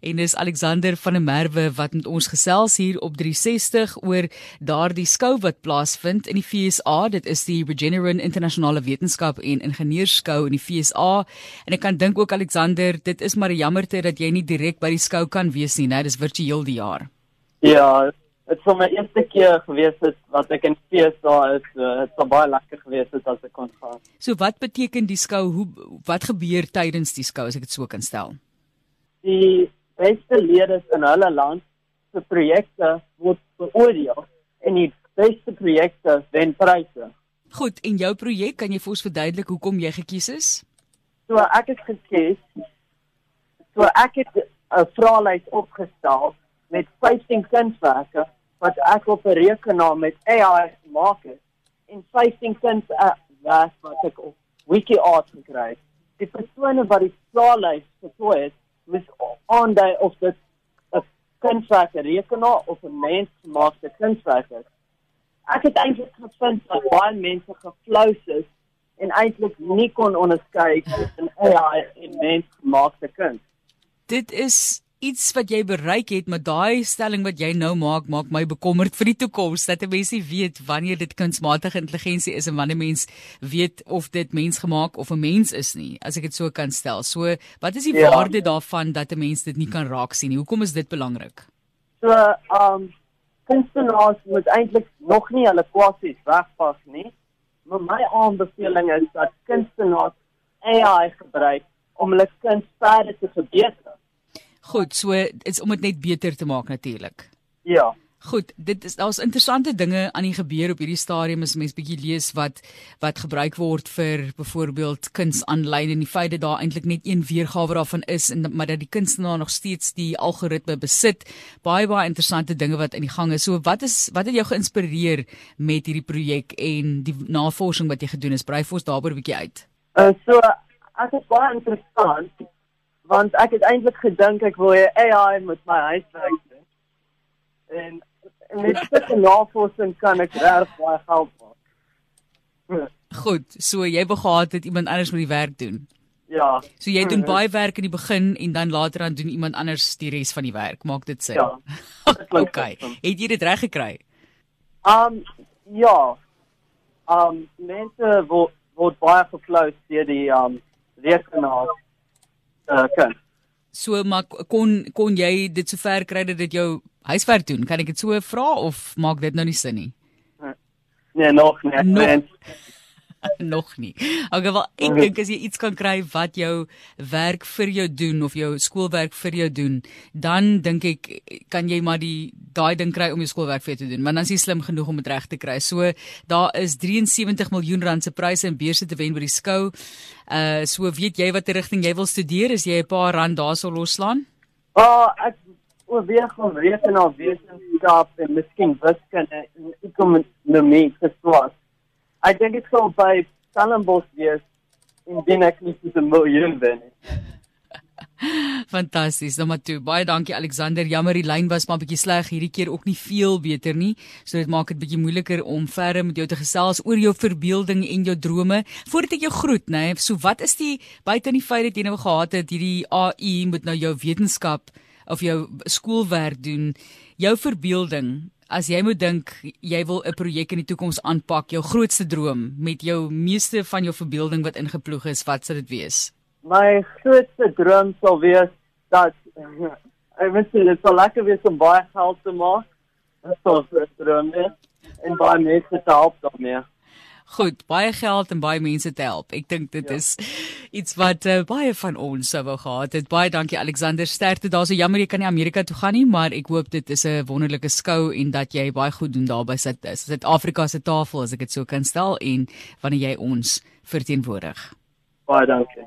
En dis Alexander van der Merwe wat met ons gesels hier op 360 oor daardie skou wat plaasvind in die FSA. Dit is die Regeneron Internasionale Wetenskap en Ingenieurskou in die FSA. En ek kan dink ook Alexander, dit is maar jammerte dat jy nie direk by die skou kan wees nie, né? Dis virtueel die jaar. Ja, dit was my eerste keer gewees het wat ek in FSA is. Dit was baie lekker gewees het as ek kon gaan. So wat beteken die skou? Hoe wat gebeur tydens die skou as ek dit so kan stel? Die beste leerders in hulle land se projekte word beoordeel en die beste projekte wen pryse. Goed, en jou projek, kan jy vir ons verduidelik hoekom jy gekies is? So ek het gekies. So ek het 'n vraelys opgestel met 15 kunswerke wat ek op 'n rekenaar met AI gemaak het en 15 kunswerke wat ek op WikiArt gekry het. Die persone wat die vraelys gevoer het, mis aandui of dit 'n kunswerk rekenaar of 'n mens gemaakte kunswerk is. Ek het eintlik gevind dat baie mense geflous is en eintlik nie kon onderskei tussen AI en mens gemaakte kuns. Dit is iets wat jy bereik het met daai stelling wat jy nou maak maak my bekommerd vir die toekoms dat 'n mens nie weet wanneer dit kunsmatige intelligensie is en wanneer mens weet of dit mensgemaak of 'n mens is nie as ek dit so kan stel. So wat is die ja. waarde daarvan dat 'n mens dit nie kan raak sien nie? Hoekom is dit belangrik? So um kunstenaars moet eintlik nog nie hulle kwessies wegpas nie. Maar my aanbeveling is dat kunstenaars AI gebruik om hulle kuns verder te verbeter. Goed, so is om dit net beter te maak natuurlik. Ja. Goed, dit is daar's interessante dinge aan die gebeur op hierdie stadium as mens bietjie lees wat wat gebruik word vir byvoorbeeld kuns aanlyn en die feit dat daar eintlik net een weergawe daarvan is en maar dat die kunstenaar nog steeds die algoritme besit. Baie baie interessante dinge wat in die gang is. So wat is wat het jou geïnspireer met hierdie projek en die navorsing wat jy gedoen het? Brei vir ons daaroor 'n bietjie uit. Uh so as dit baie interessant want ek het eintlik gedink ek wil 'n AI met my huiswerk doen. En, met sulke navorsing kan ek reg baie help maak. Goed, so jy gehad het iemand anders moet die werk doen. Ja. So jy doen baie werk in die begin en dan later dan doen iemand anders die res van die werk. Maak dit sin. Ja. okay. Het jy dit reg gekry? Um ja. Um mense word word baie geflous deur die um rekenaar uh, kan. So maar kon kon jy dit sover kry dat dit jou huiswerk doen? Kan ek dit so vra of maak dit nou nie sin nie? Nee, nog nie. Nog, nog nie. Okay, wel ek mhm. dink as jy iets kan kry wat jou werk vir jou doen of jou skoolwerk vir jou doen, dan dink ek kan jy maar die daai ding kry om jou skoolwerk vir jou te doen, maar dan is jy slim genoeg om dit reg te kry. So daar is 73 miljoen rand se pryse en beurse te wen by die skou. Uh so weet jy watter rigting jy wil studeer as jy 'n paar rand daarso loslaan? Ah, oh, ek oorweeg om rekenaar wetenskap en miskien wiskunde en ekonomie te swat. Ek dink dit sou by Stellenbosch wees en bin ek nie so 'n miljoen wen nie. Fantasties. Maar toe. Baie dankie Alexander. Jammer die lyn was maar bietjie sleg hierdie keer ook nie veel beter nie. So dit maak dit bietjie moeiliker om verder met jou te gesels oor jou verbeelding en jou drome. Voordat ek jou groet, nê. Nee, so wat is die buite in die feit dat jy nou gehad het hierdie AI moet nou jou wetenskap of jou skoolwerk doen, jou verbeelding As jy moet dink jy wil 'n projek in die toekoms aanpak, jou grootste droom met jou meeste van jou verbeelding wat ingeploeg is, wat sou dit wees? My grootste droom sou wees dat ek weet dit sou lekker wees om baie geld te maak. Dit sou 'n droom wees en baie mense te help daarmee. Goed, baie geld en baie mense te help. Ek dink dit ja. is iets wat uh, baie van ons sou wou gehad het. Baie dankie Alexander Sterkte. Daar's 'n jammer jy kan nie Amerika toe gaan nie, maar ek hoop dit is 'n wonderlike skou en dat jy baie goed doen daar by Suid-Afrika se tafel as ek dit so kan stel en wanneer jy ons verteenwoordig. Baie dankie.